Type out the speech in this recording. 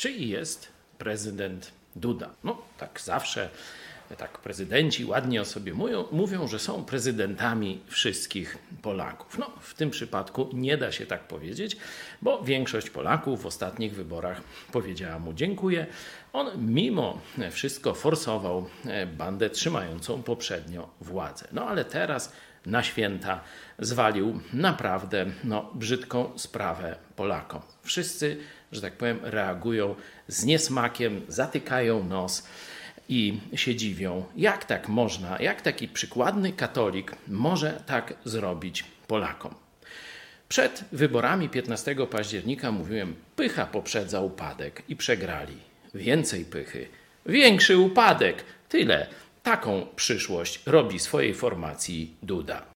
czy jest prezydent Duda. No, tak zawsze, tak prezydenci ładnie o sobie mówią, mówią, że są prezydentami wszystkich Polaków. No, w tym przypadku nie da się tak powiedzieć, bo większość Polaków w ostatnich wyborach powiedziała mu dziękuję. On mimo wszystko forsował bandę trzymającą poprzednio władzę. No, ale teraz na święta zwalił naprawdę no, brzydką sprawę Polakom. Wszyscy, że tak powiem, reagują z niesmakiem, zatykają nos i się dziwią, jak tak można, jak taki przykładny katolik może tak zrobić Polakom. Przed wyborami 15 października mówiłem, pycha poprzedza upadek i przegrali. Więcej pychy, większy upadek. Tyle. Taką przyszłość robi swojej formacji Duda.